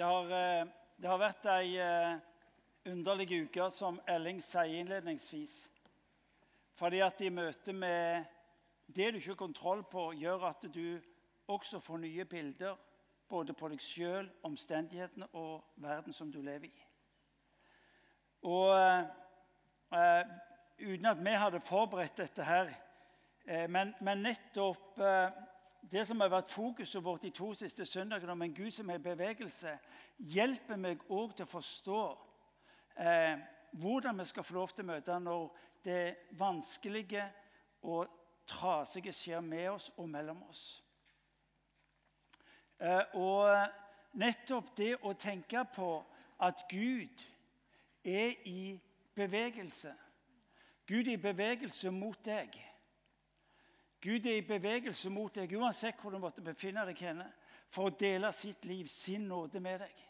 Det har, eh, det har vært ei eh, underlig uke, som Elling sier innledningsvis. Fordi at i møte med det du ikke har kontroll på, gjør at du også får nye bilder både på deg sjøl, omstendighetene og verden som du lever i. Og eh, uten at vi hadde forberedt dette her, uh, men, men, nettopp eh, det som har vært fokuset vårt de to siste søndagene om en Gud som er i bevegelse, hjelper meg òg til å forstå eh, hvordan vi skal få lov til å møte når det vanskelige og trasige skjer med oss og mellom oss. Eh, og nettopp det å tenke på at Gud er i bevegelse Gud er i bevegelse mot deg. Gud er i bevegelse mot deg uansett hvor du måtte befinne deg henne, for å dele sitt liv, sin nåde, med deg.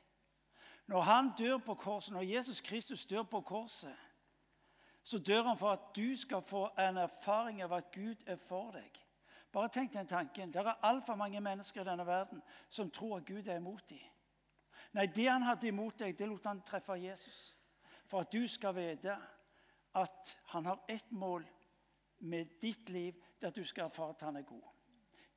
Når han dør på korset, når Jesus Kristus dør på korset, så dør han for at du skal få en erfaring av at Gud er for deg. Bare tenk den tanken. Det er altfor mange mennesker i denne verden som tror at Gud er imot dem. Nei, det han hadde imot deg, det lot han treffe Jesus. For at du skal vite at han har ett mål med ditt liv, det er at du skal erfare at han er god.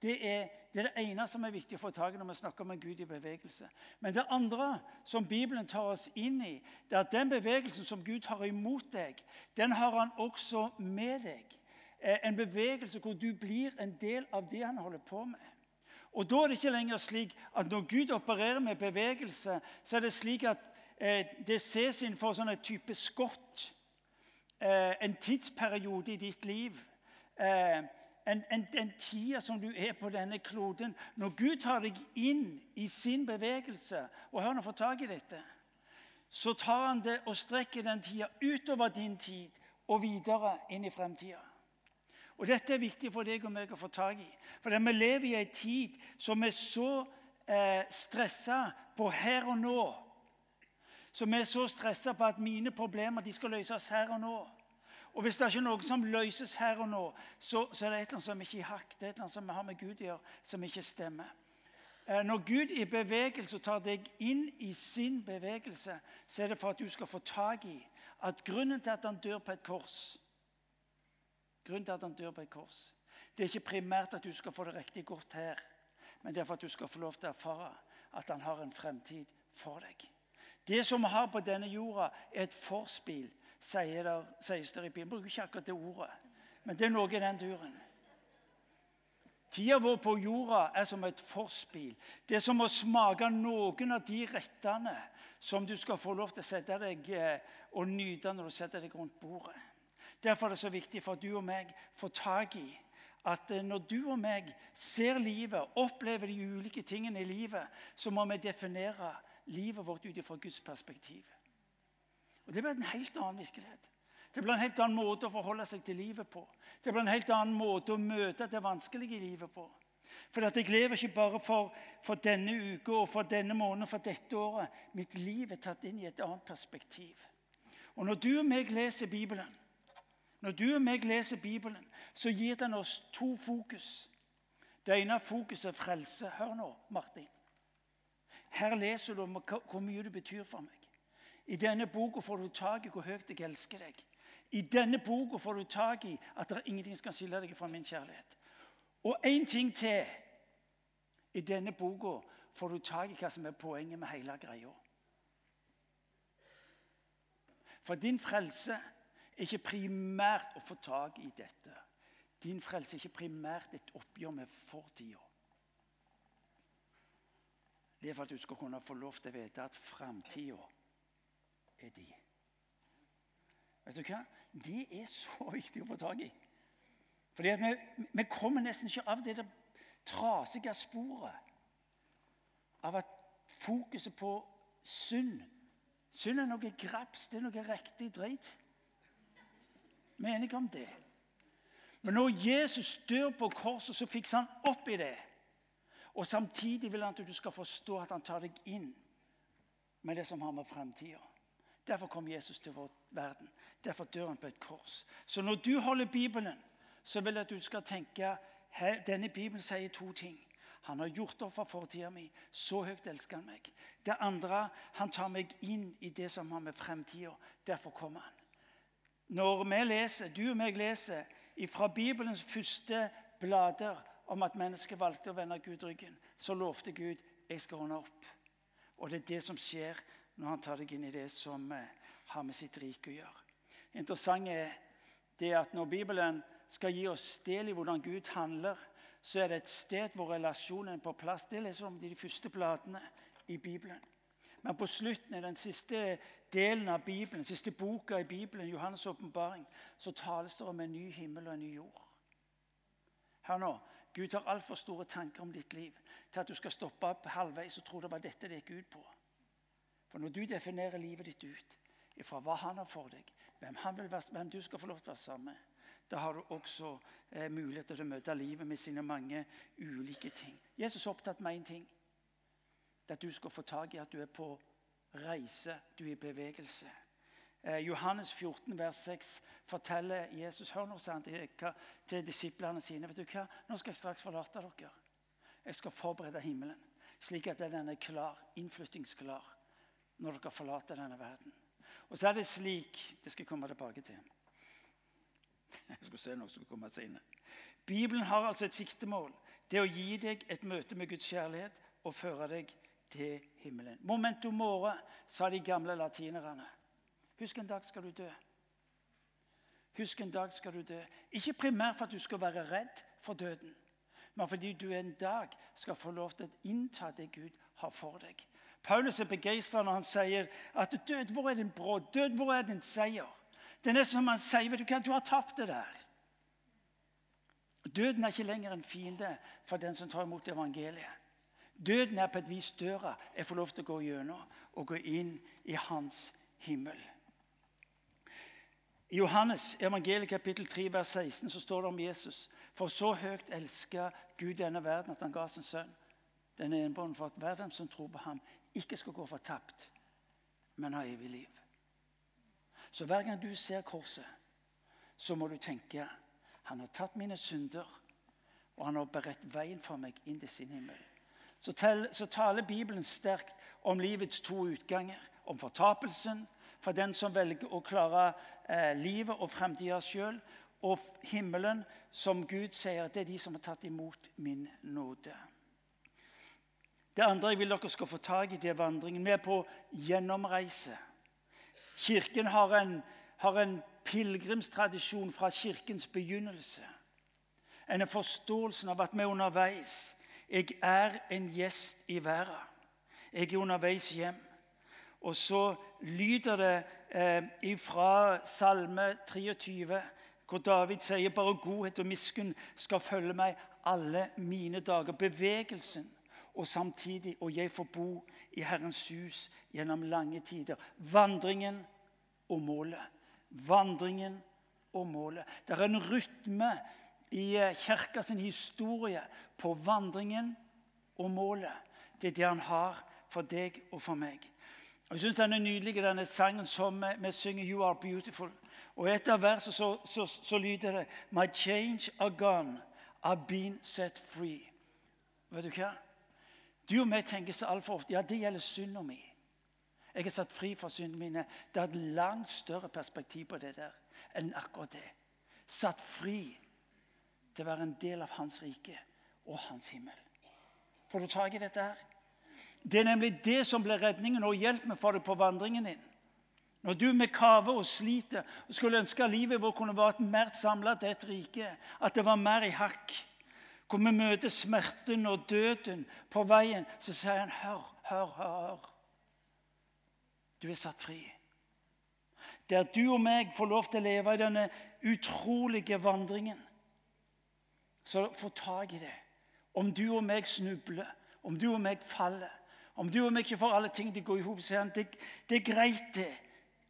Det er, det er, det ene som er viktig å få tak i når vi snakker om en Gud i bevegelse. Men det andre som Bibelen tar oss inn i, det er at den bevegelsen som Gud har imot deg, den har han også med deg. Eh, en bevegelse hvor du blir en del av det han holder på med. Og Da er det ikke lenger slik at når Gud opererer med bevegelse, så er det slik at eh, det ses innenfor sånn en type skott eh, en tidsperiode i ditt liv. Eh, en, en, den tida som du er på denne kloden. Når Gud tar deg inn i sin bevegelse og hør nå, får tak i dette, så tar han det og strekker den tida utover din tid og videre inn i fremtida. Og Dette er viktig for deg og meg å få tak i. For vi lever i en tid som er så eh, stressa på her og nå som er så stressa på at mine problemer skal løses her og nå. Og Hvis det er ikke noe som løses her og nå, så, så er det annet som ikke er i hakk. Det er annet som vi har med Gud å gjøre, som ikke stemmer. Eh, når Gud i bevegelse tar deg inn i sin bevegelse, så er det for at du skal få tak i at grunnen til at han dør på et kors Grunnen til at han dør på et kors, Det er ikke primært at du skal få det riktig godt her, men det er for at du skal få lov til å erfare at han har en fremtid for deg. Det som vi har på denne jorda, er et forspill, sier der, sies der i Bibelen. Bruker ikke akkurat det ordet, men det er noe i den duren. Tida vår på jorda er som et forspill. Det er som å smake noen av de rettene som du skal få lov til å sette deg eh, og nyte når du setter deg rundt bordet. Derfor er det så viktig for at du og meg får tak i at eh, når du og meg ser livet, opplever de ulike tingene i livet, så må vi definere livet vårt ut fra Guds perspektiv. Og Det blir en helt annen virkelighet. Det blir en helt annen måte å forholde seg til livet på. Det blir en helt annen måte å møte det vanskelige i livet på. For jeg lever ikke bare for, for denne uka og for denne måneden for dette året. Mitt liv er tatt inn i et annet perspektiv. Og Når du og meg leser Bibelen, når du og meg leser Bibelen, så gir den oss to fokus. Det ene fokuset er frelse. Hør nå, Martin. Her leser du om hvor mye det betyr for meg. I denne boka får du tak i hvor høyt jeg elsker deg. I denne boka får du tak i at det er ingenting som kan skille deg fra min kjærlighet. Og én ting til. I denne boka får du tak i hva som er poenget med hele greia. For din frelse er ikke primært å få tak i dette. Din frelse er ikke primært et oppgjør med fortida. Det er for at du skal kunne få lov til å vite at framtida er de. Vet du hva? De er så viktig å få tak i. Fordi vi, vi, kommer nesten ikke av det trasige sporet av at fokuset på synd Synd er noe graps, det er noe riktig dreit. Vi er enige om det. Men når Jesus dør på korset, så fikser han opp i det. Og Samtidig vil han at du skal forstå at han tar deg inn med det som har med fremtida. Derfor kom Jesus til vår verden. Derfor dør han på et kors. Så når du holder Bibelen, så vil jeg at du skal tenke denne Bibelen sier to ting. Han har gjort opp for fortida mi. Så høyt elsker han meg. Det andre, han tar meg inn i det som har med fremtida. Derfor kommer han. Når vi leser, du og meg leser fra Bibelens første blader om at mennesket valgte å vende Gud ryggen, så lovte Gud jeg skal ordne opp. Og det er det som skjer når han tar deg inn i det som eh, har med sitt rike å gjøre. Interessant er det at når Bibelen skal gi oss del i hvordan Gud handler, så er det et sted hvor relasjonen er på plass. Det leser om de første bladene i Bibelen. Men på slutten, i den siste delen av Bibelen, siste boka i Bibelen, Johannes' åpenbaring, så tales det om en ny himmel og en ny jord. Hør nå. Gud har altfor store tanker om ditt liv til at du skal stoppe opp halvveis og tro det var dette det gikk ut på. For når du definerer livet ditt ut fra hva han har for deg, hvem, være, hvem, du skal få lov til å være sammen med, da har du også eh, mulighet til å møte livet med sine mange ulike ting. Jesus er opptatt med én ting. Det at du skal få tak i at du er på reise, du er i bevegelse. Eh, Johannes 14, vers 6 forteller Jesus hør nå, han til, til disiplene sine vet du hva? Nå skal jeg straks forlate dere. Jeg skal forberede himmelen, slik at den er klar, innflyttingsklar når dere forlater denne verden. Og så er det slik Det skal jeg komme tilbake til. Jeg skulle se noe som kommer senere. Bibelen har altså et siktemål. Det å gi deg et møte med Guds kjærlighet og føre deg til himmelen. Momento more, sa de gamle latinerne. Husk en dag skal du dø. Husk en dag skal du dø. Ikke primært for at du skal være redd for døden, men fordi du en dag skal få lov til å innta det Gud har for deg. Paulus er begeistra når han sier at 'Død, hvor er din brodd? Død, hvor er din seier?' Det er nesten som han sier, 'Vet du hva, du har tapt det der'. Døden er ikke lenger en fiende for den som tar imot evangeliet. Døden er på et vis døra jeg får lov til å gå gjennom og gå inn i hans himmel. I Johannes evangeliet kapittel 3, vers 16 så står det om Jesus. For så høyt elska Gud denne verden at han ga sin sønn. Den enbånden for at hver den som tror på ham, ikke skal gå fortapt, men ha evig liv. Så hver gang du ser korset, så må du tenke han har tatt mine synder, og han har beredt veien for meg inn til sin himmel. Så, tel, så taler Bibelen sterkt om livets to utganger. Om fortapelsen for den som velger å klare eh, livet og framtida sjøl. Og himmelen, som Gud sier, det er de som har tatt imot min nåde. Det andre jeg vil dere skal få tak i, det er vandringen. Vi er på gjennomreise. Kirken har en, har en pilegrimstradisjon fra kirkens begynnelse. En forståelsen av at vi er underveis. Jeg er en gjest i verden. Jeg er underveis hjem. Og så lyder det eh, fra Salme 23, hvor David sier bare godhet og miskunn skal følge meg alle mine dager. Bevegelsen og samtidig og jeg får bo i Herrens hus gjennom lange tider. Vandringen og målet. Vandringen og målet. Det er en rytme i eh, kirka sin historie på vandringen og målet. Det er det han har for deg og for meg. Jeg synes Den er nydelig, denne sangen som vi synger 'You Are Beautiful'. Og Et av versene så, så, så lyder det 'My change are gone, I've been set free'. Vet du hva? Du og meg tenker så altfor ofte ja, det gjelder synda mi. Jeg er satt fri fra syndene mine. Det er et langt større perspektiv på det der enn akkurat det. Satt fri til å være en del av hans rike og hans himmel. Får du tak i dette her? Det er nemlig det som blir redningen og hjelpen for deg på vandringen din. Når du med kave og sliter og skulle ønske livet vårt kunne vært mer samla til et rike, at det var mer i hakk hvor vi møter smerten og døden på veien, så sier han, 'Hør, hør, hør.' Du er satt fri. Der du og meg får lov til å leve i denne utrolige vandringen. Så få tak i det. Om du og meg snubler, om du og meg faller, om du og meg ikke får alle ting til å gå i hop, sier han det, det er greit, det.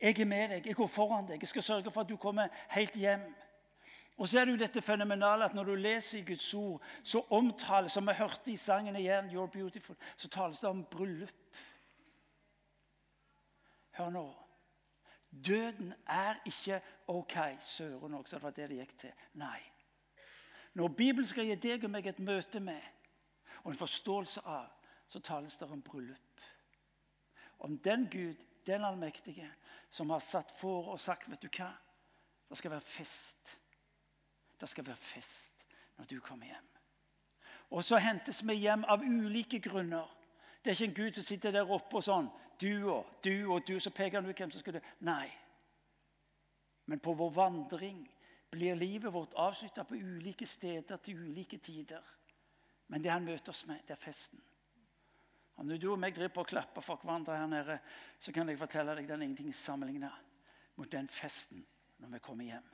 Jeg er med deg, jeg går foran deg. Jeg skal sørge for at du kommer helt hjem. Og så er det jo dette fenomenale at når du leser i Guds ord, så omtales, som vi hørte i sangen igjen, You're Beautiful, så tales det om bryllup. Hør nå. Døden er ikke OK, søren også, det var det det gikk til. Nei. Når Bibelen skal gi deg og meg et møte med, og en forståelse av, så tales det om bryllup. Om den Gud, den allmektige, som har satt for og sagt vet du hva? Det skal være fest. Det skal være fest når du kommer hjem. Og så hentes vi hjem av ulike grunner. Det er ikke en Gud som sitter der oppe og sånn Du og du og du, så peker han ut hvem som skal det. Nei. Men på vår vandring blir livet vårt avslutta på ulike steder til ulike tider. Men det han møter oss med, det er festen. Når du og meg driver på og klapper for hverandre her nede, så kan jeg fortelle deg den er ingenting sammenlignet mot den festen når vi kommer hjem.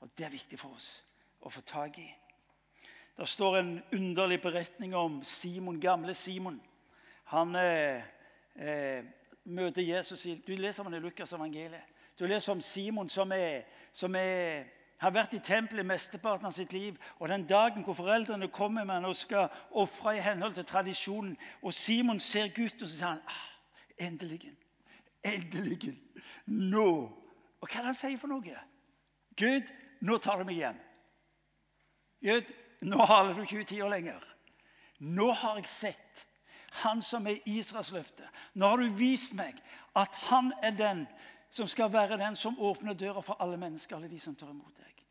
Og Det er viktig for oss å få tak i. Det står en underlig beretning om Simon, gamle Simon. Han eh, eh, møter Jesus i Du leser om det i Lukas' evangeliet. Du leser om Simon som, er, som er, har vært i tempelet mesteparten av sitt liv. Og den dagen hvor foreldrene kommer med han og skal ofre i henhold til tradisjonen, og Simon ser gutten, og så sier han ah, endelig. Endelig. Nå. Og hva er det han sier for noe? Gud, nå tar du meg hjem. Gud, nå haler du ikke ut tida lenger. Nå har jeg sett han som er Israels løfte. Nå har du vist meg at han er den som skal være den som åpner døra for alle mennesker, alle de som tar imot deg.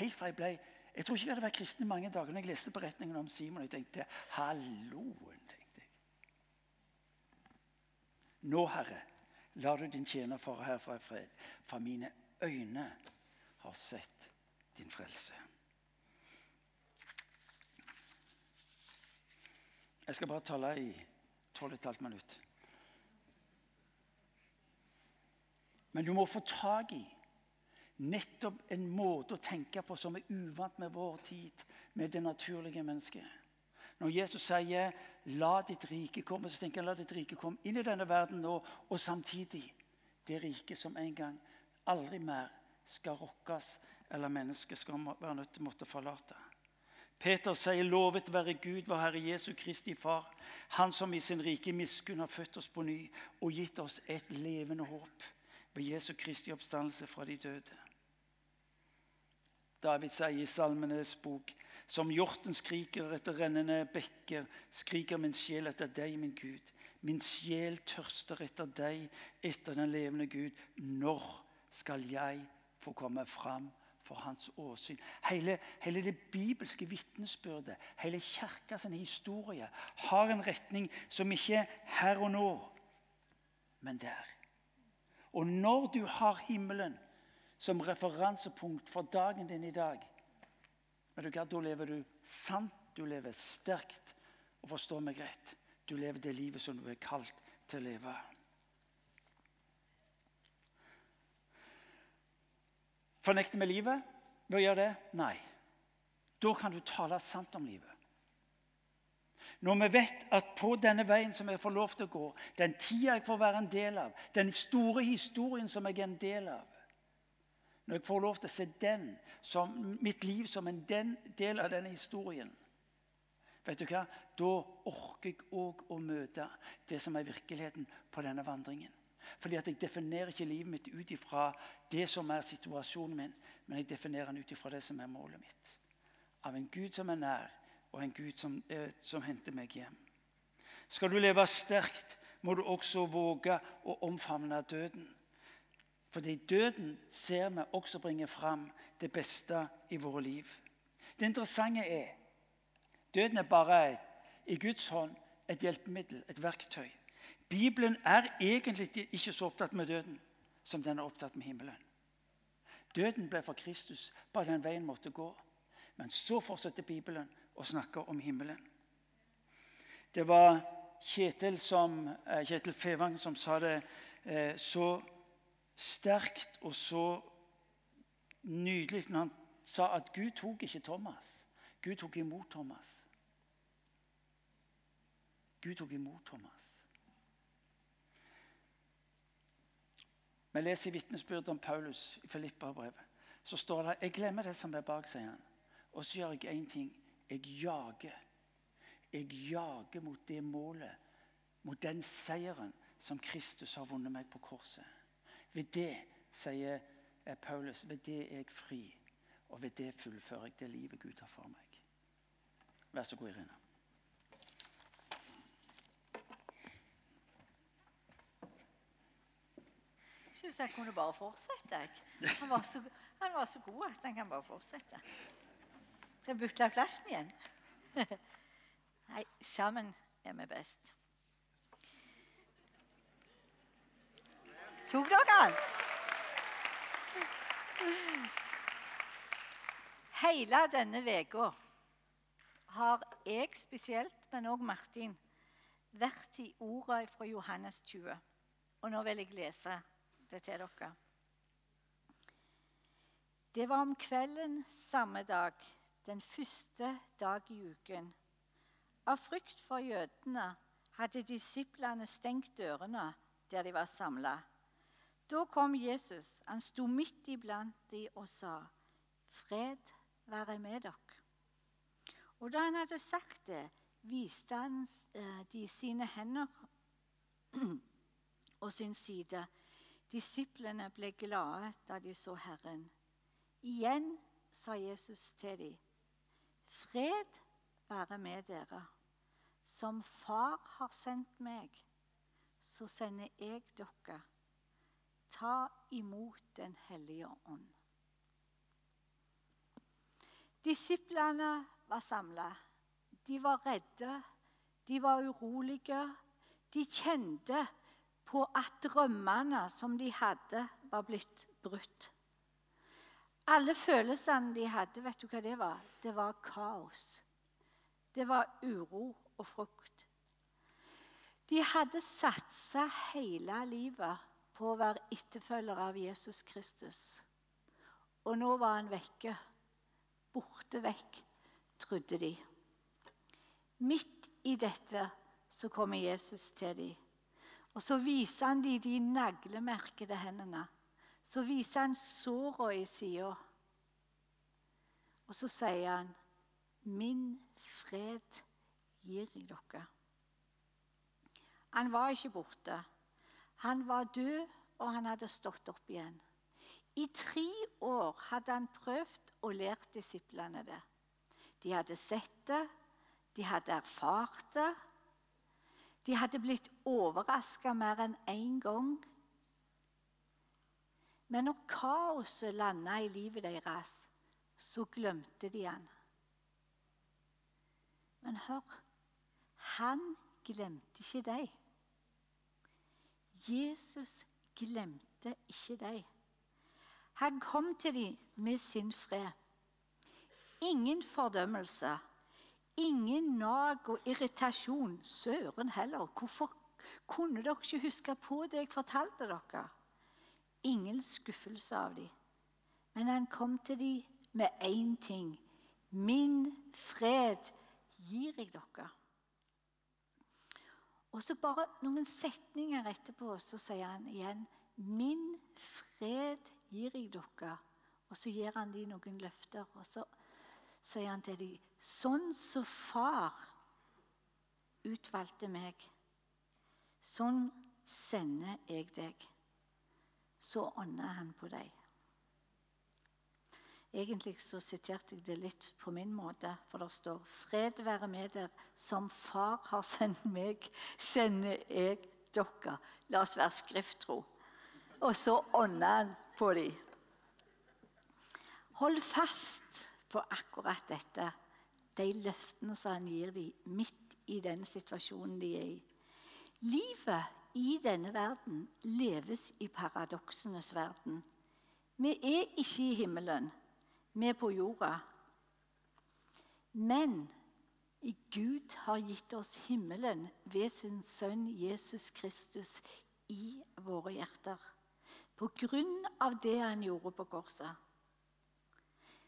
Helt fra jeg ble Jeg tror ikke jeg hadde vært kristen i mange dager når jeg leste beretningen om Simon. Jeg tenkte halloen, tenkte jeg. Nå, Herre, lar du din tjener fare herfra i fred, for mine øyne har sett din frelse. Jeg skal bare tale i 12,5 minutter. Men du må få tak i nettopp en måte å tenke på som er uvant med vår tid, med det naturlige mennesket. Når Jesus sier 'la ditt rike komme', så tenker han 'la ditt rike komme inn i denne verden nå', og samtidig det rike som en gang aldri mer skal rokkes, eller mennesket skal være nødt til å måtte forlate. Peter sier, 'Lovet være Gud, vår Herre Jesu Kristi Far', Han som i sin rike miskunn har født oss på ny og gitt oss et levende håp ved Jesu Kristi oppstandelse fra de døde. David sier i Salmenes bok som hjorten skriker etter rennende bekker, skriker min sjel etter deg, min Gud. Min sjel tørster etter deg, etter den levende Gud. Når skal jeg få komme fram for hans åsyn? Hele, hele det bibelske vitnesbyrdet, hele kirka sin historie, har en retning som ikke er her og nå, men der. Og når du har himmelen som referansepunkt for dagen din i dag, da lever du sant, du lever sterkt. Og forstå meg rett, du lever det livet som du er kalt til å leve. Fornekter vi livet ved å gjøre det? Nei. Da kan du tale sant om livet. Når vi vet at på denne veien som jeg får lov til å gå, den tida jeg får være en del av, den store historien som jeg er en del av Når jeg får lov til å se den, som, mitt liv som en del av denne historien Vet du hva? Da orker jeg òg å møte det som er virkeligheten på denne vandringen. Fordi at Jeg definerer ikke livet mitt ut ifra det som er situasjonen min, men jeg definerer den ut ifra det som er målet mitt. Av en Gud som er nær, og en Gud som, eh, som henter meg hjem. Skal du leve sterkt, må du også våge å omfavne døden. Fordi døden ser vi også bringer fram det beste i våre liv. Det interessante er døden er bare et, i Guds hånd et hjelpemiddel, et verktøy. Bibelen er egentlig ikke så opptatt med døden som den er opptatt med himmelen. Døden ble for Kristus bare den veien måtte gå. Men så fortsetter Bibelen og snakker om himmelen. Det var Kjetil, som, eh, Kjetil Fevang som sa det eh, så sterkt og så nydelig når han sa at Gud tok ikke Thomas. Gud tok imot Thomas. Gud tok imot Thomas. Vi leser i vitnesbyrdet om Paulus i Filippa-brevet. Så står det jeg glemmer det som er bak, sier han. Og så gjør jeg én ting. Jeg jager. Jeg jager mot det målet, mot den seieren som Kristus har vunnet meg på korset. Ved det, sier Paulus, ved det er jeg fri. Og ved det fullfører jeg det livet Gud har for meg. Vær så god, Irina. Jeg syns jeg kunne bare fortsette. Han var, så, han var så god at han kan bare fortsette. Jeg bytte plassen igjen? Nei, sammen er vi best. Tok dere den? Hele denne uka har jeg spesielt, men òg Martin, vært i orda fra Johannes 20. Og nå vil jeg lese det til dere. Det var om kvelden samme dag, den første dag i uken. Av frykt for jødene hadde disiplene stengt dørene der de var samla. Da kom Jesus. Han sto midt iblant de og sa, 'Fred være med dere.' Og da han hadde sagt det, viste han eh, de sine hender og sin side. Disiplene ble glade da de så Herren. Igjen sa Jesus til dem, 'Fred være med dere.' Som Far har sendt meg, så sender jeg dere. Ta imot Den hellige ånd. Disiplene var samla. De var redde, de var urolige. De kjente på at drømmene som de hadde, var blitt brutt. Alle følelsene de hadde, vet du hva det var? Det var kaos. Det var uro og frukt. De hadde satsa hele livet på å være etterfølger av Jesus Kristus. Og nå var han vekke. Borte vekk, trodde de. Midt i dette så kommer Jesus til dem. Og så viser han dem de naglemerkede hendene. Så viser han såra i sida. Og så sier han, 'Min fred gir jeg dere'. Han var ikke borte. Han var død, og han hadde stått opp igjen. I tre år hadde han prøvd og lært disiplene det. De hadde sett det, de hadde erfart det. De hadde blitt overraska mer enn én gang. Men når kaoset landa i livet deres, så glemte de han. Men hør han glemte ikke deg. Jesus glemte ikke deg. Han kom til dem med sin fred. Ingen fordømmelse, ingen nag og irritasjon. Søren heller, hvorfor kunne dere ikke huske på det jeg fortalte dere? Ingen skuffelse av dem. Men han kom til dem med én ting. Min fred gir jeg dere. Og så bare noen setninger etterpå så sier han igjen Min fred gir jeg dere. Og så gir han dem noen løfter. Og så sier han til dem Sånn som far utvalgte meg, sånn sender jeg deg. Så ånder han på deg. Egentlig så siterte jeg det litt på min måte, for det står 'Fred være med dere, som Far har sendt meg, sender jeg dere'. La oss være skrifttro. Og så ånder han på dem. Hold fast på akkurat dette, de løftene som han gir dem midt i den situasjonen de er i. Livet i denne verden leves i paradoksenes verden. Vi er ikke i himmelen vi er på jorda. Men Gud har gitt oss himmelen ved sin sønn Jesus Kristus i våre hjerter. På grunn av det han gjorde på korset.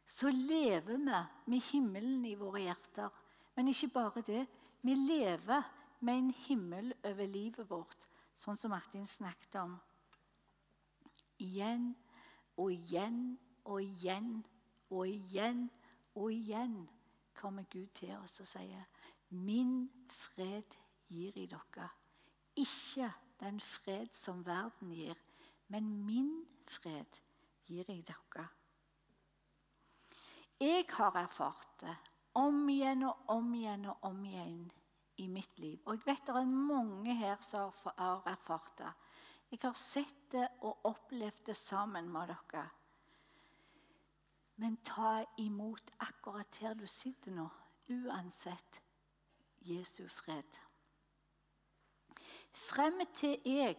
Så lever vi med himmelen i våre hjerter. Men ikke bare det. Vi lever med en himmel over livet vårt, sånn som Martin snakket om. Igjen og igjen og igjen og igjen og igjen kommer Gud til oss og sier, 'Min fred gir i dere.' Ikke den fred som verden gir, men min fred gir i dere. Jeg har erfart det, om igjen og om igjen og om igjen i mitt liv. Og jeg vet det er mange her som har erfart det. Jeg har sett det og opplevd det sammen med dere. Men ta imot akkurat her du sitter nå, uansett Jesu fred. Frem til jeg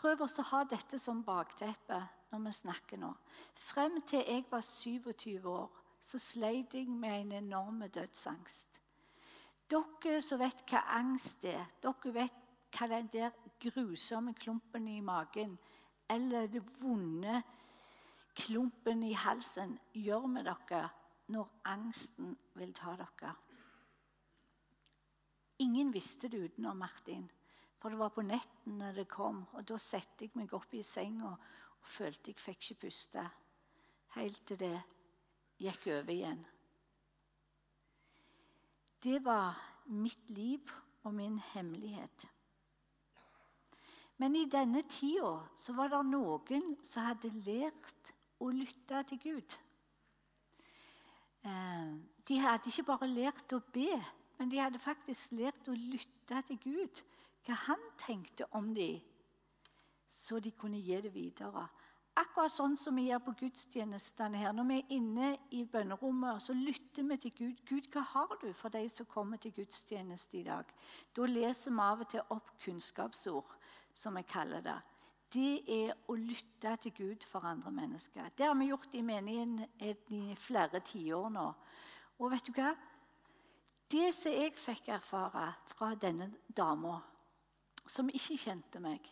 Prøv å ha dette som bakteppe når vi snakker nå. Frem til jeg var 27 år, så sleit jeg med en enorm dødsangst. Dere som vet hva angst er, dere vet hva den der grusomme klumpen i magen eller det vonde klumpen i halsen gjør med dere når angsten vil ta dere. Ingen visste det utenom Martin. For det var på netten når det kom, og da satte jeg meg opp i senga og følte jeg fikk ikke puste. Helt til det gikk over igjen. Det var mitt liv og min hemmelighet. Men i denne tida så var det noen som hadde lært å lytte til Gud. Eh, de hadde ikke bare lært å be, men de hadde faktisk lært å lytte til Gud hva han tenkte om dem, så de kunne gi det videre. Akkurat sånn som vi gjør på gudstjenestene her. Når vi er inne i bønnerommet, så lytter vi til Gud. Gud, hva har du for de som kommer til gudstjeneste i dag? Da leser vi av og til opp kunnskapsord, som vi kaller det. Det er å lytte til Gud for andre mennesker. Det har vi gjort i menigheten i flere tiår nå. Og vet du hva? Det som jeg fikk erfare fra denne dama som ikke kjente meg,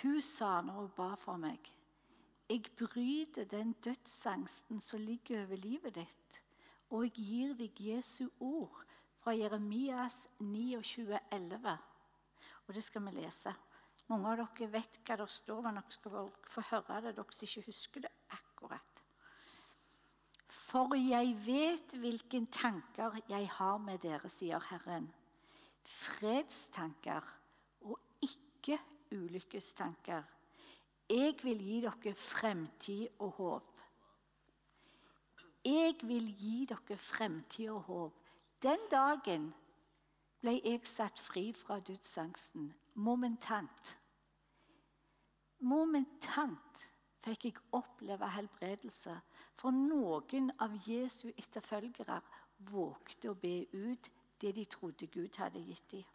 hun sa når hun ba for meg Jeg bryter den dødsangsten som ligger over livet ditt, og jeg gir deg Jesu ord fra Jeremias 29,11. Og det skal vi lese. Mange av dere vet hva det står, men dere skal få høre det, dere som ikke husker det akkurat. For jeg vet hvilke tanker jeg har med dere, sier Herren. Fredstanker og ikke ulykkestanker. Jeg vil gi dere fremtid og håp. Jeg vil gi dere fremtid og håp. Den dagen ble jeg satt fri fra dødsangsten. Momentant. Momentant fikk jeg oppleve helbredelse. For noen av Jesu etterfølgere vågte å be ut det de trodde Gud hadde gitt dem.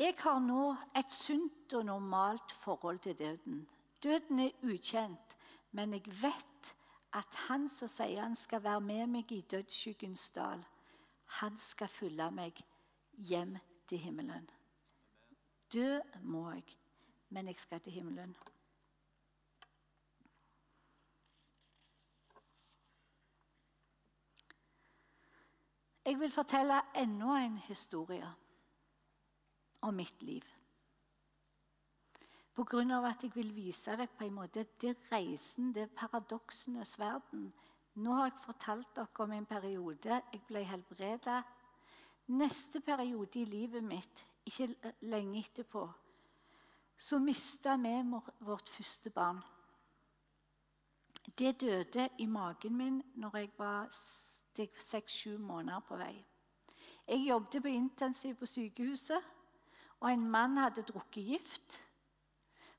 Jeg har nå et sunt og normalt forhold til døden. Døden er ukjent, men jeg vet at han som sier han skal være med meg i dødsskyggens dal, han skal følge meg hjem til himmelen. Dø må jeg, men jeg skal til himmelen. Jeg vil fortelle enda en historie om mitt liv. På grunn av at jeg vil vise deg på en måte det reisen, det paradoksenes verden. Nå har jeg fortalt dere om en periode jeg ble helbreda. Neste periode i livet mitt, ikke lenge etterpå, så mista vi vårt første barn. Det døde i magen min når jeg var seks-sju måneder på vei. Jeg jobbet på intensiv på sykehuset. Og en mann hadde drukket gift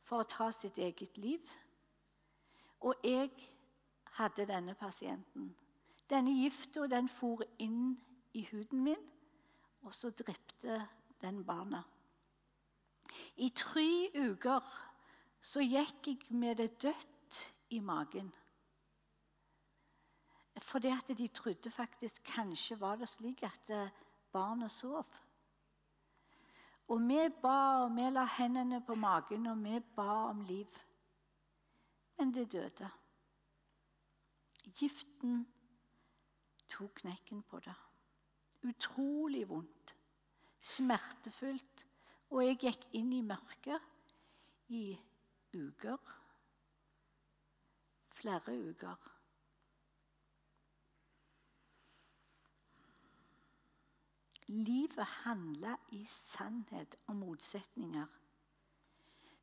for å ta sitt eget liv. Og jeg hadde denne pasienten. Denne gifta den for inn i huden min, og så drepte den barna. I tre uker så gikk jeg med det dødt i magen. Fordi at de trodde faktisk kanskje var det slik at barnet sov. Og vi ba, og vi la hendene på magen, og vi ba om liv. Men det døde. Giften tok knekken på det. Utrolig vondt. Smertefullt. Og jeg gikk inn i mørket i uker. Flere uker. Livet handler i sannhet om motsetninger.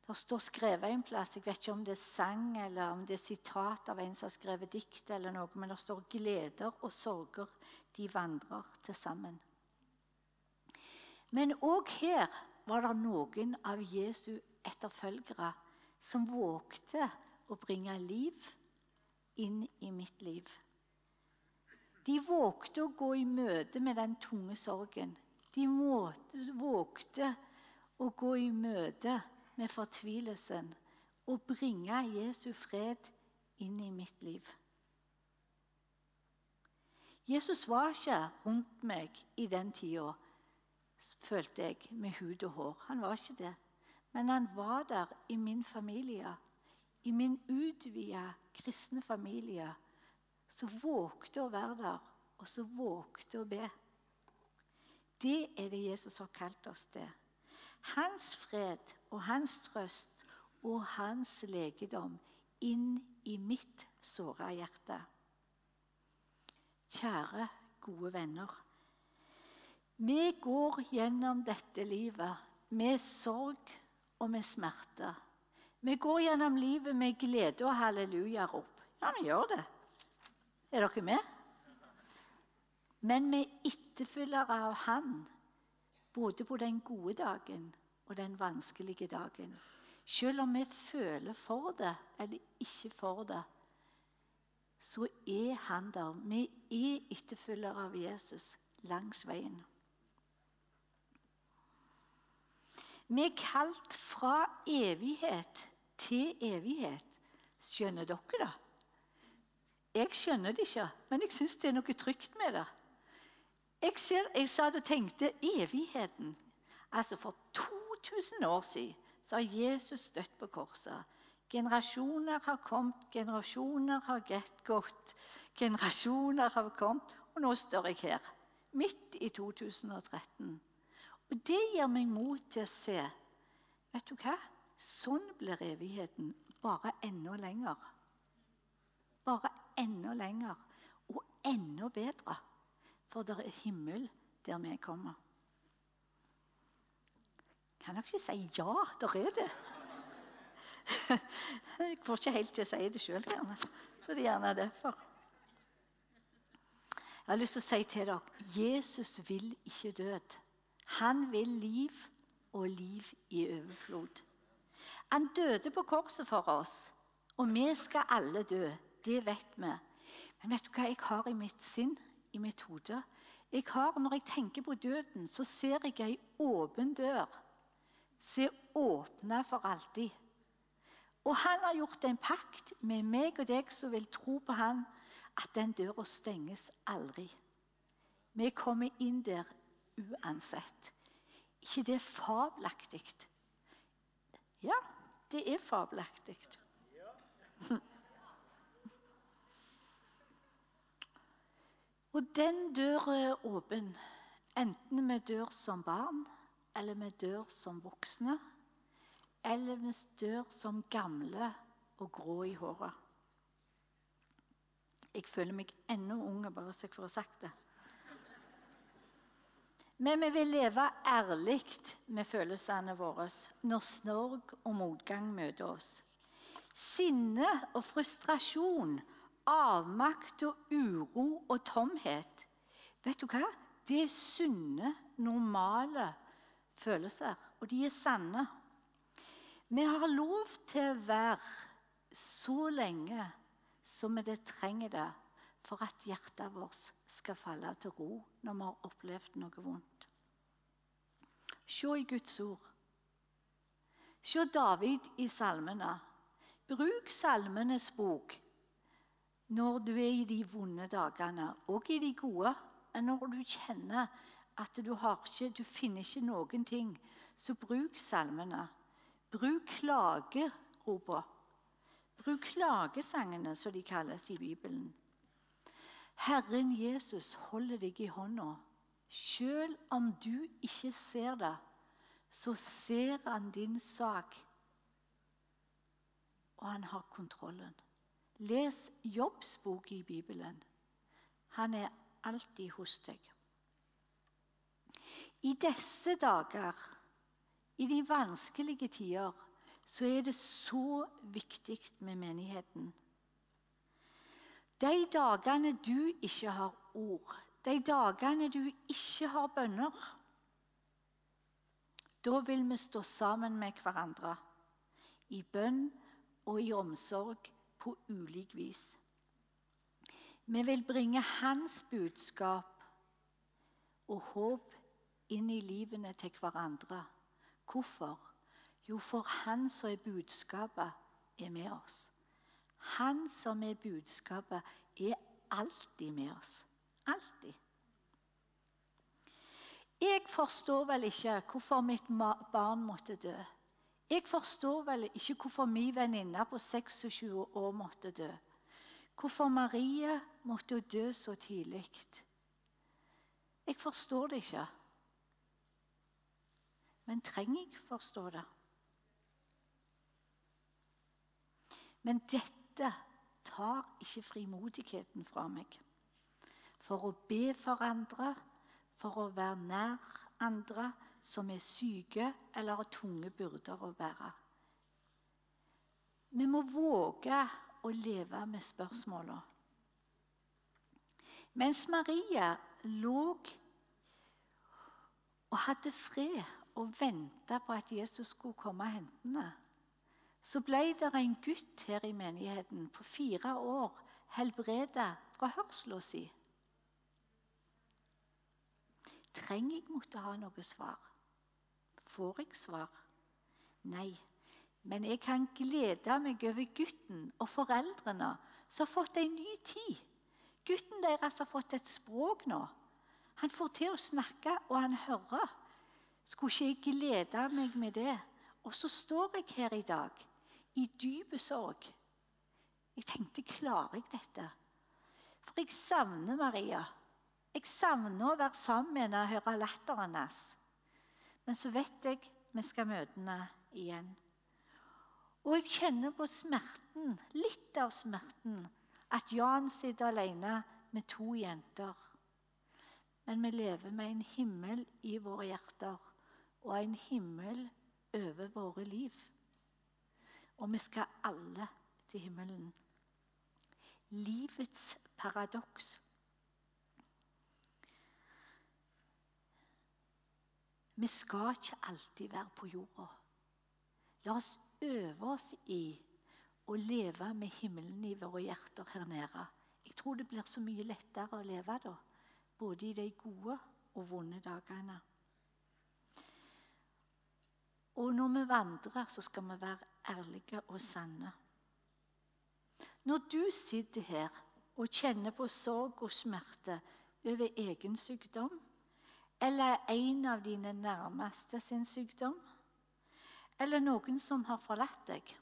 Det står skrevet en plass, jeg vet ikke om det er sang eller om det er sitat av en som har skrevet dikt, eller noe, men det står 'gleder og sorger, de vandrer til sammen'. Men òg her var det noen av Jesu etterfølgere som vågte å bringe liv inn i mitt liv. De vågte å gå i møte med den tunge sorgen. De vågte å gå i møte med fortvilelsen og bringe Jesu fred inn i mitt liv. Jesus var ikke rundt meg i den tida, følte jeg, med hud og hår. Han var ikke det. Men han var der i min familie, i min utvida kristne familie, som vågte å være der, og som vågte å be. Det er det Jesus har kalt oss til. Hans fred og hans trøst og hans legedom inn i mitt såra hjerte. Kjære, gode venner. Vi går gjennom dette livet med sorg og med smerte. Vi går gjennom livet med glede og hallelujarop. Ja, vi gjør det. Er dere med? Men vi er etterfølgere av Han, både på den gode dagen og den vanskelige dagen. Selv om vi føler for det eller ikke for det, så er han der. Vi er etterfølgere av Jesus langs veien. Vi er kalt fra evighet til evighet. Skjønner dere det? Jeg skjønner det ikke, men jeg syns det er noe trygt med det. Jeg, ser, jeg satt og tenkte evigheten. Altså For 2000 år siden så har Jesus støtt på korset. Generasjoner har kommet, generasjoner har gått, generasjoner har kommet, og nå står jeg her. Midt i 2013. Og det gir meg mot til å se Vet du hva? Sånn blir evigheten bare enda lenger. Bare enda lenger og enda bedre. For det er himmel der vi kommer. Kan dere ikke si ja? Der er det. Jeg får ikke helt til å si det sjøl, så det er gjerne derfor. Jeg har lyst til å si til dere Jesus vil ikke død. Han vil liv og liv i overflod. Han døde på korset for oss, og vi skal alle dø. Det vet vi. Men vet du hva jeg har i mitt sinn, i mitt hode? Jeg har, Når jeg tenker på døden, så ser jeg ei åpen dør. Se åpna for alltid. Og han har gjort en pakt med meg og deg som vil tro på han, at den døra stenges aldri. Vi kommer inn der uansett. ikke det fabelaktig? Ja, det er fabelaktig. Og den døra er åpen, enten vi dør som barn, eller vi dør som voksne, eller vi dør som gamle og grå i håret. Jeg føler meg enda ung, bare så jeg får sagt det. Men vi vil leve ærlig med følelsene våre når sorg og motgang møter oss. Sinne og frustrasjon, avmakt og uro og tomhet. Vet du hva? Det er sunne, normale følelser, og de er sanne. Vi har lov til å være så lenge som vi det trenger det for at hjertet vårt skal falle til ro når vi har opplevd noe vondt. Se i Guds ord. Se David i salmene. Bruk Salmenes bok når du er i de vonde dagene, og i de gode. Når du kjenner at du, ikke, du finner ikke noen ting, så bruk salmene. Bruk klageropa. Bruk klagesangene, som de kalles i Bibelen. Herren Jesus holder deg i hånda. Selv om du ikke ser det, så ser han din sak. Og han har kontrollen. Les Jobbs bok i Bibelen. Han er alltid hos deg. I disse dager, i de vanskelige tider, så er det så viktig med menigheten. De dagene du ikke har ord, de dagene du ikke har bønner Da vil vi stå sammen med hverandre i bønn og i omsorg på ulik vis. Vi vil bringe hans budskap og håp inn i livene til hverandre. Hvorfor? Jo, for han som er budskapet, er med oss. Han som er budskapet, er alltid med oss. Alltid. Jeg forstår vel ikke hvorfor mitt barn måtte dø. Jeg forstår vel ikke hvorfor min venninne på 26 år måtte dø. Hvorfor Marie måtte dø så tidlig. Jeg forstår det ikke. Men trenger jeg forstå det? Men dette tar ikke frimodigheten fra meg. For å be for andre, for å være nær andre som er syke eller har tunge byrder å bære. Vi må våge å leve med spørsmåla. Mens Maria lå og hadde fred og venta på at Jesus skulle komme og hente henne, så ble det en gutt her i menigheten på fire år helbredet fra hørselen sin. Trenger jeg måtte ha noe svar? Får jeg svar? Nei. Men jeg kan glede meg over gutten og foreldrene som har fått en ny tid. Gutten deres har fått et språk nå. Han får til å snakke, og han hører. Skulle ikke jeg glede meg med det? Og så står jeg her i dag i dyp sorg. Jeg tenkte klarer jeg dette? For jeg savner Maria. Jeg savner å være sammen med henne og høre latteren hennes. Men så vet jeg vi skal møte henne igjen. Og jeg kjenner på smerten, litt av smerten, at Jan sitter alene med to jenter. Men vi lever med en himmel i våre hjerter og en himmel over våre liv. Og vi skal alle til himmelen. Livets paradoks. Vi skal ikke alltid være på jorda. La oss øve oss i å leve med himmelen i våre hjerter her nede. Jeg tror det blir så mye lettere å leve da, både i de gode og vonde dagene. Og når vi vandrer, så skal vi være ærlige og sanne. Når du sitter her og kjenner på sorg og smerte over egen sykdom, eller en av dine nærmeste sin sykdom, eller noen som har forlatt deg,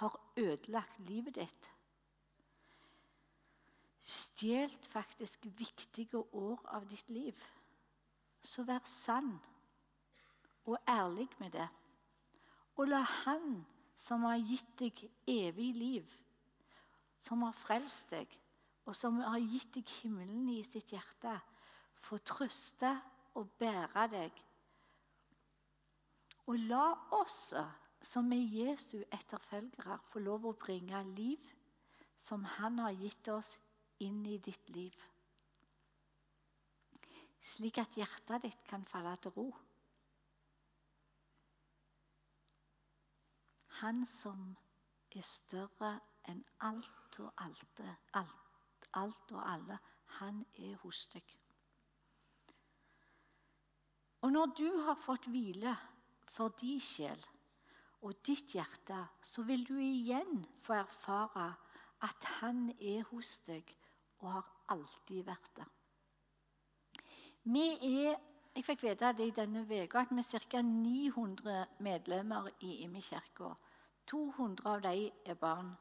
har ødelagt livet ditt, stjålet faktisk viktige år av ditt liv, så vær sann og ærlig med det. Og la Han som har gitt deg evig liv, som har frelst deg, og som har gitt deg himmelen i sitt hjerte, få trøste og bære deg. Og la oss som er Jesu etterfølgere, få lov å bringe liv som Han har gitt oss, inn i ditt liv. Slik at hjertet ditt kan falle til ro. Han som er større enn alt og alt, alt, alt og alle, han er hos deg. Og når du har fått hvile for din sjel og ditt hjerte, så vil du igjen få erfare at han er hos deg og har alltid vært der. Vi er jeg fikk vite det i denne uka at vi er ca. 900 medlemmer i Imi kirke. 200 av dem er barn.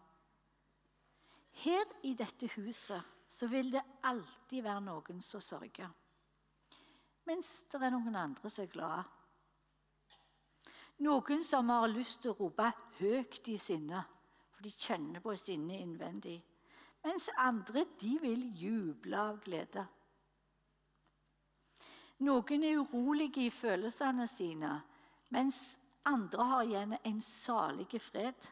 Her i dette huset så vil det alltid være noen som sørger. Mens det er noen andre som er glade. Noen som har lyst til å rope høyt i sinne, for de kjenner på sinnet innvendig. Mens andre de vil juble av glede. Noen er urolige i følelsene sine, mens Andre har igjen en salig fred.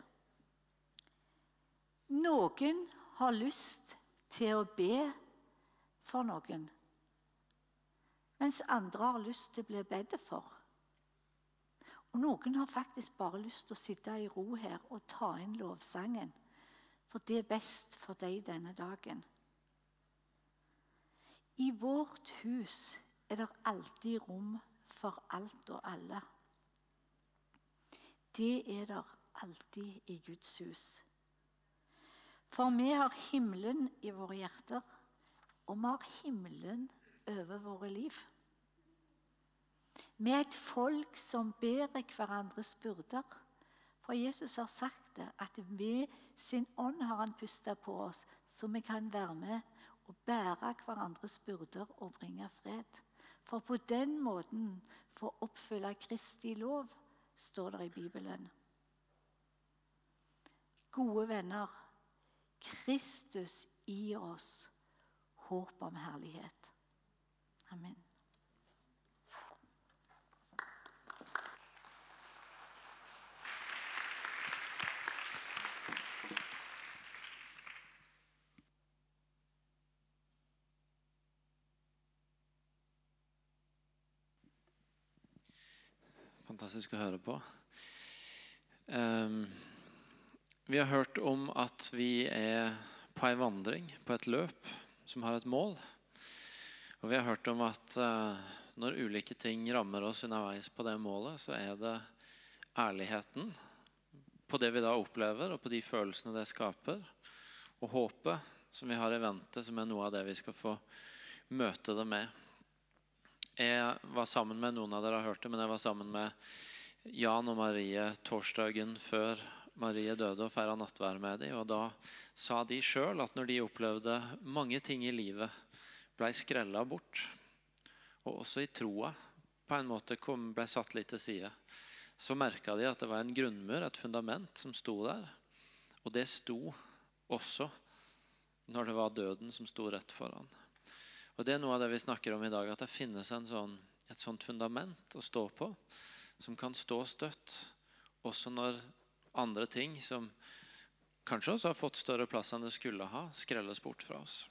Noen har lyst til å be for noen, mens andre har lyst til å bli bedt for. Og Noen har faktisk bare lyst til å sitte i ro her og ta inn lovsangen, for det er best for deg denne dagen. I vårt hus er det alltid rom for alt og alle. Det er det alltid i Guds hus. For vi har himmelen i våre hjerter, og vi har himmelen over våre liv. Vi er et folk som bærer hverandres byrder. For Jesus har sagt det, at ved sin ånd har han pustet på oss, så vi kan være med og bære hverandres byrder og bringe fred. For på den måten få oppfylle Kristi lov, står det i Bibelen. Gode venner, Kristus i oss håp om herlighet. Amen. Fantastisk å høre på. Um, vi har hørt om at vi er på ei vandring, på et løp, som har et mål. Og vi har hørt om at uh, når ulike ting rammer oss underveis på det målet, så er det ærligheten på det vi da opplever, og på de følelsene det skaper, og håpet som vi har i vente, som er noe av det vi skal få møte det med. Jeg var sammen med noen av dere har hørt det, men jeg var sammen med Jan og Marie torsdagen før Marie døde og feira nattvær med dem. Og da sa de sjøl at når de opplevde mange ting i livet ble skrella bort, og også i troa på en måte kom, ble satt litt til side, så merka de at det var en grunnmur, et fundament, som sto der. Og det sto også når det var døden som sto rett foran. Og Det er noe av det vi snakker om i dag, at det finnes sånn, et sånt fundament å stå på som kan stå støtt også når andre ting som kanskje også har fått større plass enn det skulle ha, skrelles bort fra oss.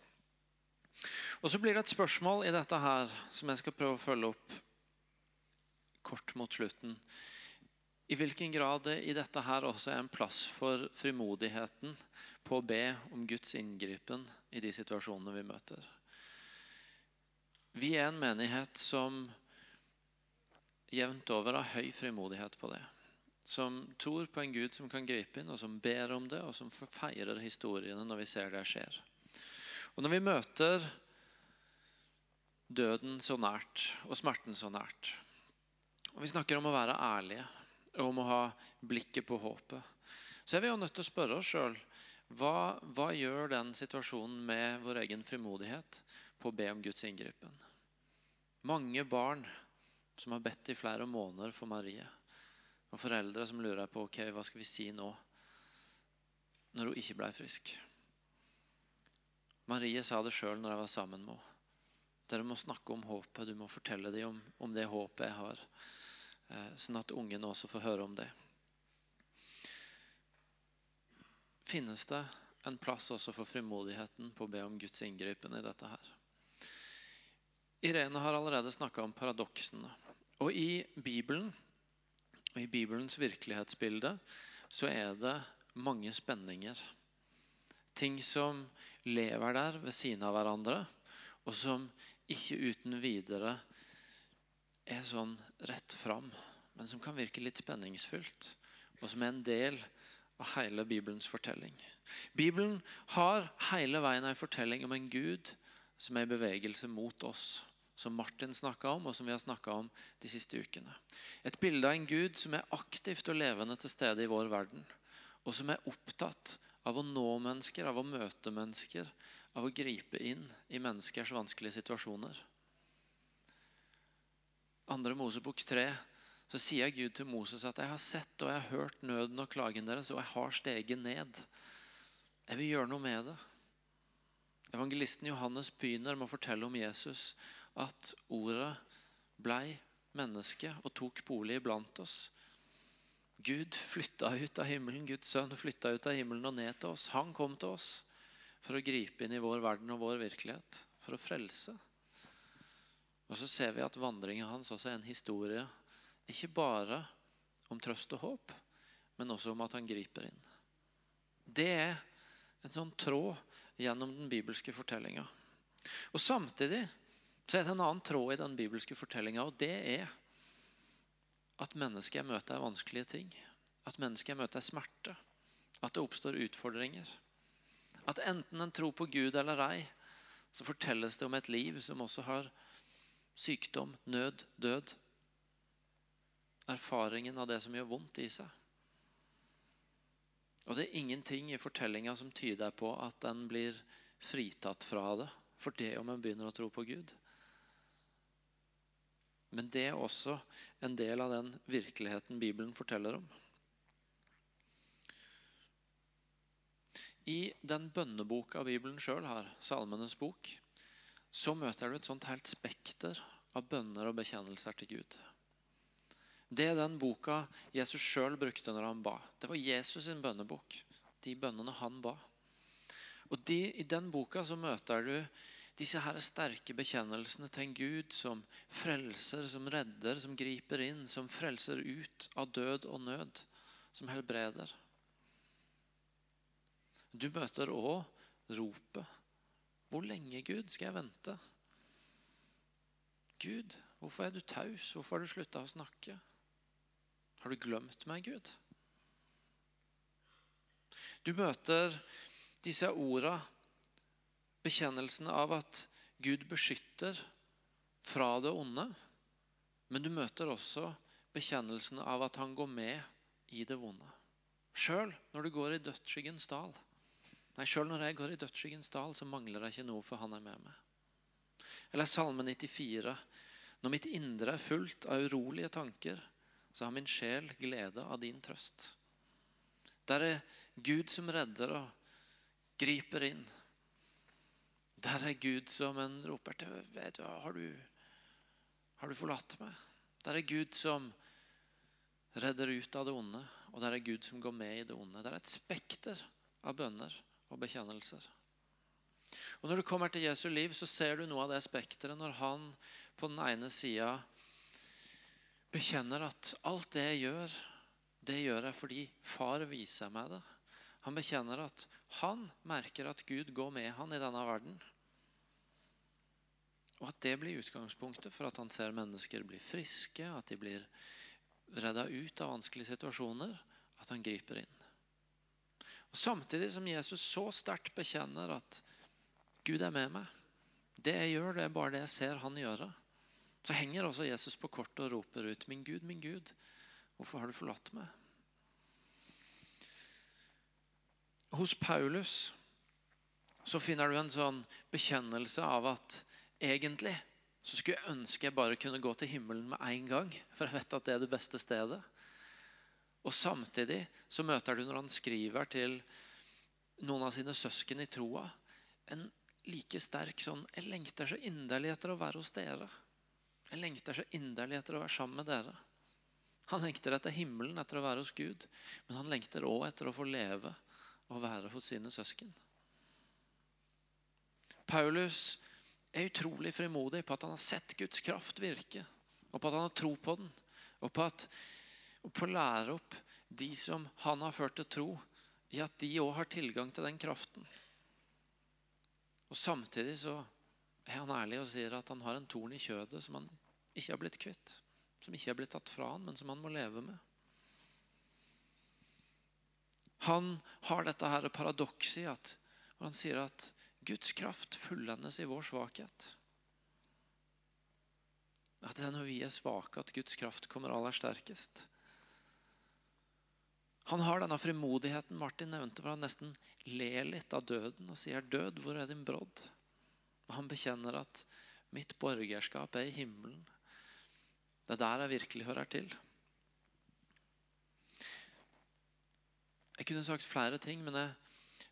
Og Så blir det et spørsmål i dette her som jeg skal prøve å følge opp kort mot slutten. I hvilken grad det i dette her også er en plass for frimodigheten på å be om Guds inngripen i de situasjonene vi møter. Vi er en menighet som jevnt over har høy frimodighet på det. Som tror på en Gud som kan gripe inn, og som ber om det, og som feirer historiene når vi ser det skjer. Og Når vi møter døden så nært og smerten så nært, og vi snakker om å være ærlige og om å ha blikket på håpet, så er vi jo nødt til å spørre oss sjøl hva, hva gjør den situasjonen med vår egen frimodighet? På å be om Guds inngripen. Mange barn som har bedt i flere måneder for Marie. Og foreldre som lurer på ok, hva skal vi si nå når hun ikke ble frisk. Marie sa det sjøl når jeg var sammen med henne. Dere må snakke om håpet. Du må fortelle dem om, om det håpet jeg har. Eh, sånn at ungene også får høre om det. Finnes det en plass også for frimodigheten på å be om Guds inngripen i dette her? Irene har allerede snakka om paradoksene. Og i Bibelen og i Bibelens virkelighetsbilde så er det mange spenninger. Ting som lever der ved siden av hverandre, og som ikke uten videre er sånn rett fram, men som kan virke litt spenningsfullt, og som er en del av hele Bibelens fortelling. Bibelen har hele veien en fortelling om en Gud som er i bevegelse mot oss som Martin snakka om, og som vi har snakka om de siste ukene. Et bilde av en Gud som er aktivt og levende til stede i vår verden. Og som er opptatt av å nå mennesker, av å møte mennesker, av å gripe inn i menneskers vanskelige situasjoner. Andre Mosebok 3 så sier Gud til Moses at jeg har sett og jeg har hørt nøden og klagen deres, og jeg har steget ned. Jeg vil gjøre noe med det. Evangelisten Johannes begynner med å fortelle om Jesus at ordet blei menneske og tok bolig iblant oss. Gud flytta ut av himmelen, Guds sønn flytta ut av himmelen og ned til oss. Han kom til oss for å gripe inn i vår verden og vår virkelighet, for å frelse. Og så ser vi at vandringen hans også er en historie, ikke bare om trøst og håp, men også om at han griper inn. Det er en sånn tråd gjennom den bibelske fortellinga. Og Samtidig så er det en annen tråd i den bibelske fortellinga, og det er at mennesket møter vanskelige ting. At mennesket møter smerte. At det oppstår utfordringer. At enten en tror på Gud eller ei, så fortelles det om et liv som også har sykdom, nød, død. Erfaringen av det som gjør vondt i seg. Og det er ingenting i fortellinga som tyder på at en blir fritatt fra det for det om en begynner å tro på Gud. Men det er også en del av den virkeligheten Bibelen forteller om. I den bønneboka Bibelen sjøl har, Salmenes bok, så møter du et sånt helt spekter av bønner og bekjennelser til Gud. Det er den boka Jesus sjøl brukte når han ba. Det var Jesus sin bønnebok. De bønnene han ba. Og de, I den boka så møter du disse her sterke bekjennelsene til en Gud som frelser, som redder, som griper inn, som frelser ut av død og nød, som helbreder. Du møter òg ropet. Hvor lenge, Gud, skal jeg vente? Gud, hvorfor er du taus? Hvorfor har du slutta å snakke? Har du glemt meg, Gud? Du møter disse orda bekjennelsen av at Gud beskytter fra det onde. Men du møter også bekjennelsen av at han går med i det vonde. Sjøl når du går i dødsskyggens dal. Nei, Sjøl når jeg går i dødsskyggens dal, så mangler jeg ikke noe, for han er med meg. Eller Salme 94. Når mitt indre er fullt av urolige tanker, så har min sjel glede av din trøst. Der er Gud som redder og griper inn. Der er Gud som en roper til har, du, har du forlatt meg? Der er Gud som redder ut av det onde, og der er Gud som går med i det onde. Det er et spekter av bønner og bekjennelser. Og Når du kommer til Jesu liv, så ser du noe av det spekteret når han på den ene sida bekjenner at alt det jeg gjør, det gjør jeg fordi far viser meg det. Han bekjenner at han merker at Gud går med han i denne verden. Og at det blir utgangspunktet for at han ser mennesker bli friske, at de blir redda ut av vanskelige situasjoner, at han griper inn. Og Samtidig som Jesus så sterkt bekjenner at Gud er med meg, det jeg gjør, det er bare det jeg ser han gjøre, så henger også Jesus på kortet og roper ut, 'Min Gud, min Gud, hvorfor har du forlatt meg?' Hos Paulus så finner du en sånn bekjennelse av at Egentlig så skulle jeg ønske jeg bare kunne gå til himmelen med en gang, for jeg vet at det er det beste stedet. Og Samtidig så møter du når han skriver til noen av sine søsken i troa, en like sterk sånn Jeg lengter så inderlig etter å være hos dere. Jeg lengter så inderlig etter å være sammen med dere. Han lengter etter himmelen, etter å være hos Gud. Men han lengter òg etter å få leve og være hos sine søsken. Paulus er utrolig frimodig på at han har sett Guds kraft virke, og på at han har tro på den, og på, at, og på å lære opp de som han har ført til tro, i at de òg har tilgang til den kraften. Og Samtidig så er han ærlig og sier at han har en torn i kjødet som han ikke har blitt kvitt. Som ikke har blitt tatt fra han, men som han må leve med. Han har dette her paradokset i at hvor han sier at Guds kraft fullendes i vår svakhet. At det er når vi er svake, at Guds kraft kommer aller sterkest. Han har denne frimodigheten Martin nevnte, hvor han nesten ler litt av døden og sier, 'Død, hvor er din brodd?' Og Han bekjenner at 'mitt borgerskap er i himmelen'. Det er der jeg virkelig hører til. Jeg kunne sagt flere ting, men jeg,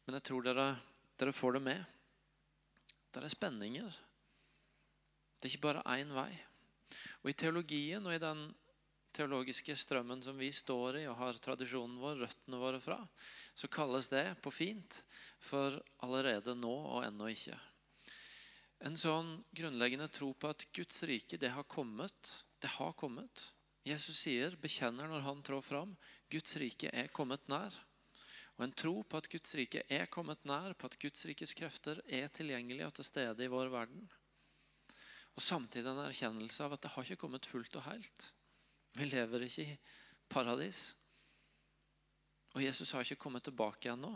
men jeg tror dere, dere får det med. Det er spenninger. Det er ikke bare én vei. Og I teologien og i den teologiske strømmen som vi står i og har tradisjonen vår, røttene våre fra, så kalles det på fint for allerede nå og ennå ikke. En sånn grunnleggende tro på at Guds rike, det har kommet. Det har kommet. Jesus sier, bekjenner når han trår fram, Guds rike er kommet nær. Og en tro på at Guds rike er kommet nær, på at Guds rikes krefter er tilgjengelige og til stede i vår verden. Og samtidig en erkjennelse av at det har ikke kommet fullt og helt. Vi lever ikke i paradis. Og Jesus har ikke kommet tilbake ennå.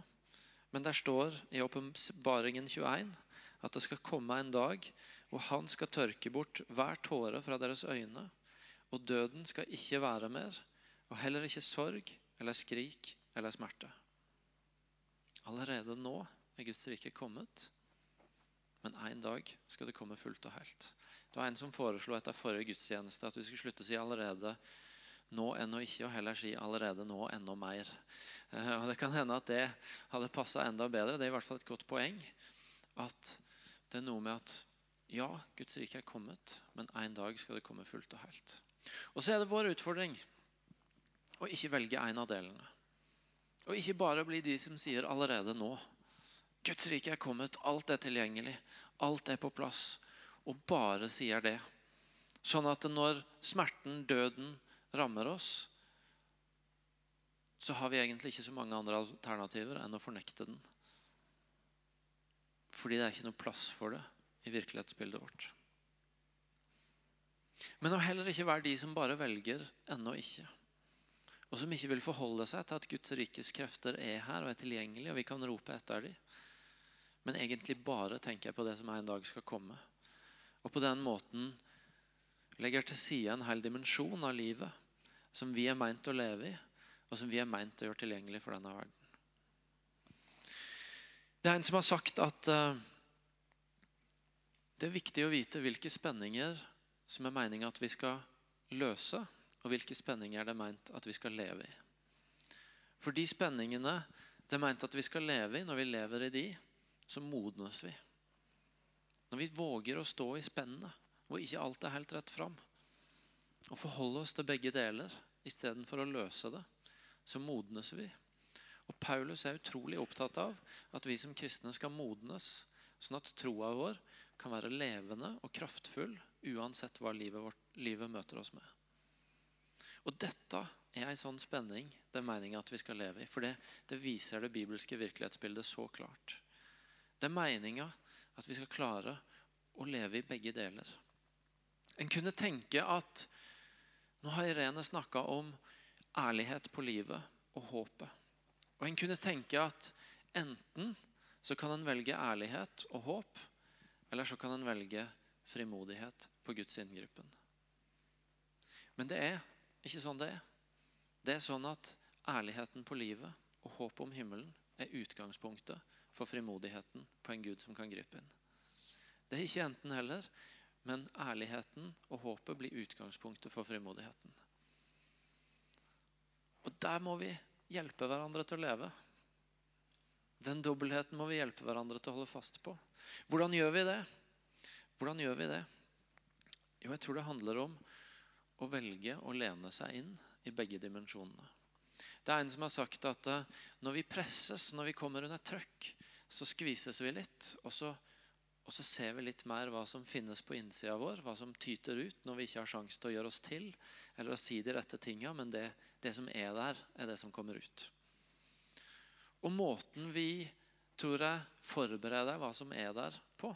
Men der står i Åpenbaringen 21 at det skal komme en dag hvor han skal tørke bort hver tåre fra deres øyne. Og døden skal ikke være mer, og heller ikke sorg eller skrik eller smerte. Allerede nå er Guds rike kommet, men en dag skal det komme fullt og helt. Det var En som foreslo etter forrige gudstjeneste at vi skulle slutte å si 'allerede nå ennå ikke', og heller si 'allerede nå enda mer'. Eh, og Det kan hende at det hadde passa enda bedre. Det er i hvert fall et godt poeng. At det er noe med at ja, Guds rike er kommet, men en dag skal det komme fullt og helt. Og så er det vår utfordring å ikke velge en av delene. Og ikke bare bli de som sier allerede nå. Guds rike er kommet, alt er tilgjengelig, alt er på plass. Og bare sier det. Sånn at når smerten, døden, rammer oss, så har vi egentlig ikke så mange andre alternativer enn å fornekte den. Fordi det er ikke noe plass for det i virkelighetsbildet vårt. Men å heller ikke være de som bare velger ennå ikke. Og som ikke vil forholde seg til at Guds rikes krefter er her og er tilgjengelige, og vi kan rope etter dem. Men egentlig bare tenker jeg på det som en dag skal komme. Og på den måten legger til side en hel dimensjon av livet som vi er meint å leve i, og som vi er meint å gjøre tilgjengelig for denne verden. Det er en som har sagt at uh, det er viktig å vite hvilke spenninger som er meninga at vi skal løse, og hvilke spenninger det er meint at vi skal leve i. For de spenningene det er meint at vi skal leve i, når vi lever i de, så modnes vi. Når vi våger å stå i spennene, hvor ikke alt er helt rett fram, og forholde oss til begge deler istedenfor å løse det, så modnes vi. Og Paulus er utrolig opptatt av at vi som kristne skal modnes, sånn at troa vår kan være levende og kraftfull uansett hva livet, vårt, livet møter oss med. Og dette er en sånn spenning det er meninga at vi skal leve i. For det, det, viser det bibelske virkelighetsbildet så klart. Det er meninga at vi skal klare å leve i begge deler. En kunne tenke at Nå har Irene snakka om ærlighet på livet og håpet. Og en kunne tenke at enten så kan en velge ærlighet og håp, eller så kan en velge frimodighet på Guds inngripen. Men det er ikke sånn det er. Det er sånn at ærligheten på livet og håpet om himmelen er utgangspunktet for frimodigheten på en Gud som kan gripe inn. Det er ikke enten-heller, men ærligheten og håpet blir utgangspunktet for frimodigheten. Og der må vi hjelpe hverandre til å leve. Den dobbeltheten må vi hjelpe hverandre til å holde fast på. Hvordan gjør vi det? Hvordan gjør vi det? Jo, jeg tror det handler om å velge å lene seg inn i begge dimensjonene. Det er en som har sagt at eh, når vi presses, når vi kommer under trøkk, så skvises vi litt. Og så, og så ser vi litt mer hva som finnes på innsida vår, hva som tyter ut når vi ikke har sjanse til å gjøre oss til eller å si de rette tinga, men det, det som er der, er det som kommer ut. Og måten vi tror jeg forbereder hva som er der på,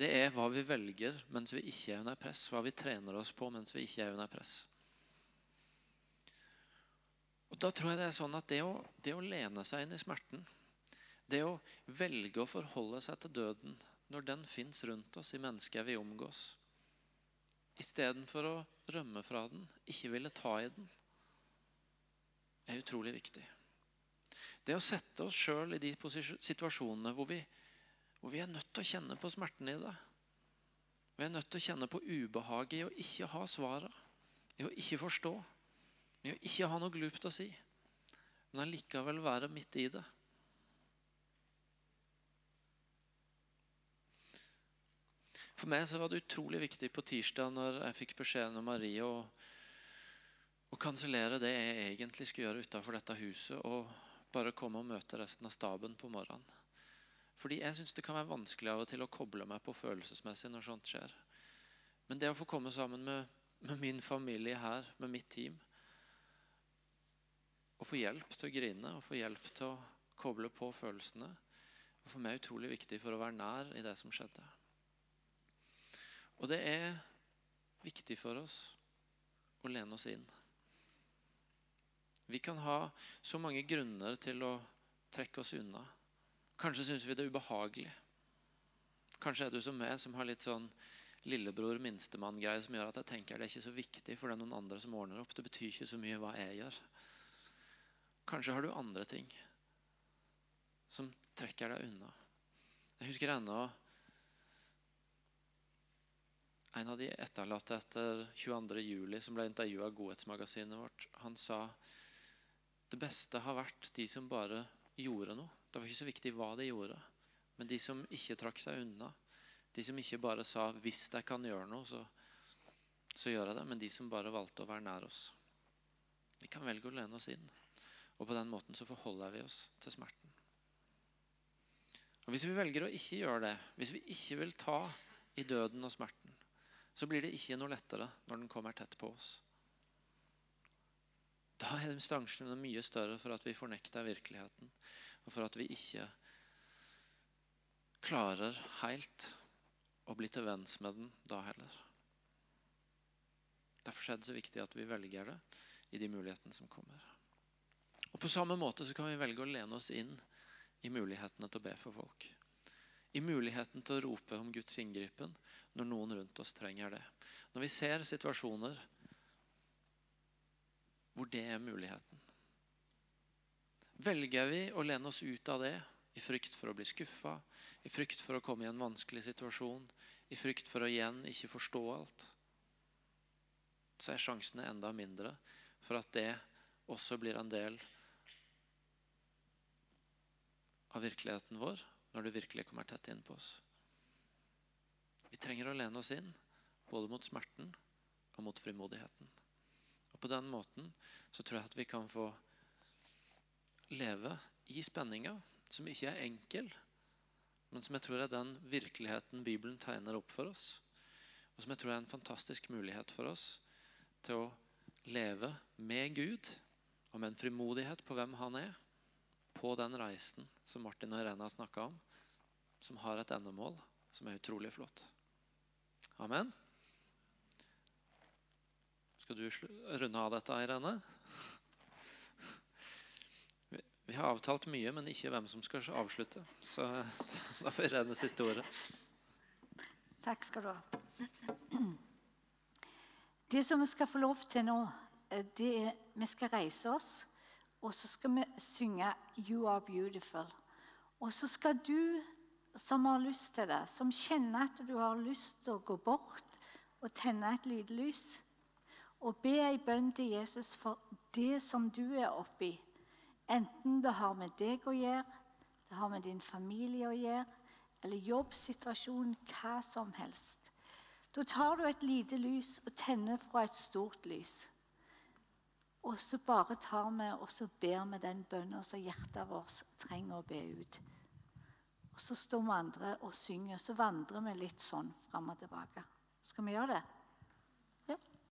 det er hva vi velger mens vi ikke er under press. Hva vi trener oss på mens vi ikke er under press. Og Da tror jeg det er sånn at det å, det å lene seg inn i smerten, det å velge å forholde seg til døden når den fins rundt oss i mennesker vi omgås, istedenfor å rømme fra den, ikke ville ta i den, er utrolig viktig. Det å sette oss sjøl i de situasjonene hvor vi hvor vi er nødt til å kjenne på smerten i det. Vi er nødt til å kjenne på ubehaget i å ikke ha svaret, i å ikke forstå, i å ikke ha noe glupt å si, men allikevel være midt i det. For meg så var det utrolig viktig på tirsdag når jeg fikk beskjeden om Marie og å kansellere det jeg egentlig skulle gjøre utafor dette huset, og bare komme og møte resten av staben på morgenen. Fordi jeg syns det kan være vanskelig av og til å koble meg på følelsesmessig når sånt skjer. Men det å få komme sammen med, med min familie her, med mitt team, og få hjelp til å grine og få hjelp til å koble på følelsene, var for meg utrolig viktig for å være nær i det som skjedde. Og det er viktig for oss å lene oss inn. Vi kan ha så mange grunner til å trekke oss unna. Kanskje syns vi det er ubehagelig. Kanskje er du som meg, som har litt sånn lillebror-minstemann-greie som gjør at jeg tenker det er ikke så viktig, for det er noen andre som ordner opp. Det betyr ikke så mye hva jeg gjør. Kanskje har du andre ting som trekker deg unna. Jeg husker ennå en av de etterlatte etter 22. juli som ble intervjua av Godhetsmagasinet vårt. Han sa det beste har vært de som bare gjorde noe. Det var ikke så viktig hva de gjorde, men de som ikke trakk seg unna. De som ikke bare sa 'hvis jeg kan gjøre noe, så, så gjør jeg det', men de som bare valgte å være nær oss. Vi kan velge å lene oss inn, og på den måten så forholder vi oss til smerten. Og Hvis vi velger å ikke gjøre det, hvis vi ikke vil ta i døden og smerten, så blir det ikke noe lettere når den kommer tett på oss. Da er sjansene mye større for at vi fornekter virkeligheten, og for at vi ikke klarer helt å bli til venns med den da heller. Derfor er det så viktig at vi velger det i de mulighetene som kommer. Og På samme måte så kan vi velge å lene oss inn i mulighetene til å be for folk. I muligheten til å rope om Guds inngripen når noen rundt oss trenger det. Når vi ser situasjoner hvor det er muligheten. Velger vi å lene oss ut av det i frykt for å bli skuffa, i frykt for å komme i en vanskelig situasjon, i frykt for å igjen ikke forstå alt, så er sjansene enda mindre for at det også blir en del av virkeligheten vår når det virkelig kommer tett inn på oss. Vi trenger å lene oss inn både mot smerten og mot frimodigheten. Og På den måten så tror jeg at vi kan få leve i spenninga, som ikke er enkel, men som jeg tror er den virkeligheten Bibelen tegner opp for oss. Og som jeg tror er en fantastisk mulighet for oss til å leve med Gud og med en frimodighet på hvem han er, på den reisen som Martin og Irene har snakka om, som har et endemål som er utrolig flott. Amen. Skal du runde av dette, Irene? Vi har avtalt mye, men ikke hvem som skal avslutte. Så da får Irene siste ordet. Takk skal du ha. Det som vi skal få lov til nå, eh, det er vi skal reise oss, og så skal vi synge 'You Are Beautiful'. Og så skal du som har lyst til det, som kjenner at du har lyst til å gå bort og tenne et lite lys, og be ei bønn til Jesus for det som du er oppi, enten det har med deg å gjøre, det har med din familie å gjøre, eller jobbsituasjonen, hva som helst. Da tar du et lite lys og tenner fra et stort lys. Og så bare tar vi og så ber vi den bønnen som hjertet vårt trenger å be ut. Og Så står vi andre og synger, så vandrer vi litt sånn fram og tilbake. Skal vi gjøre det?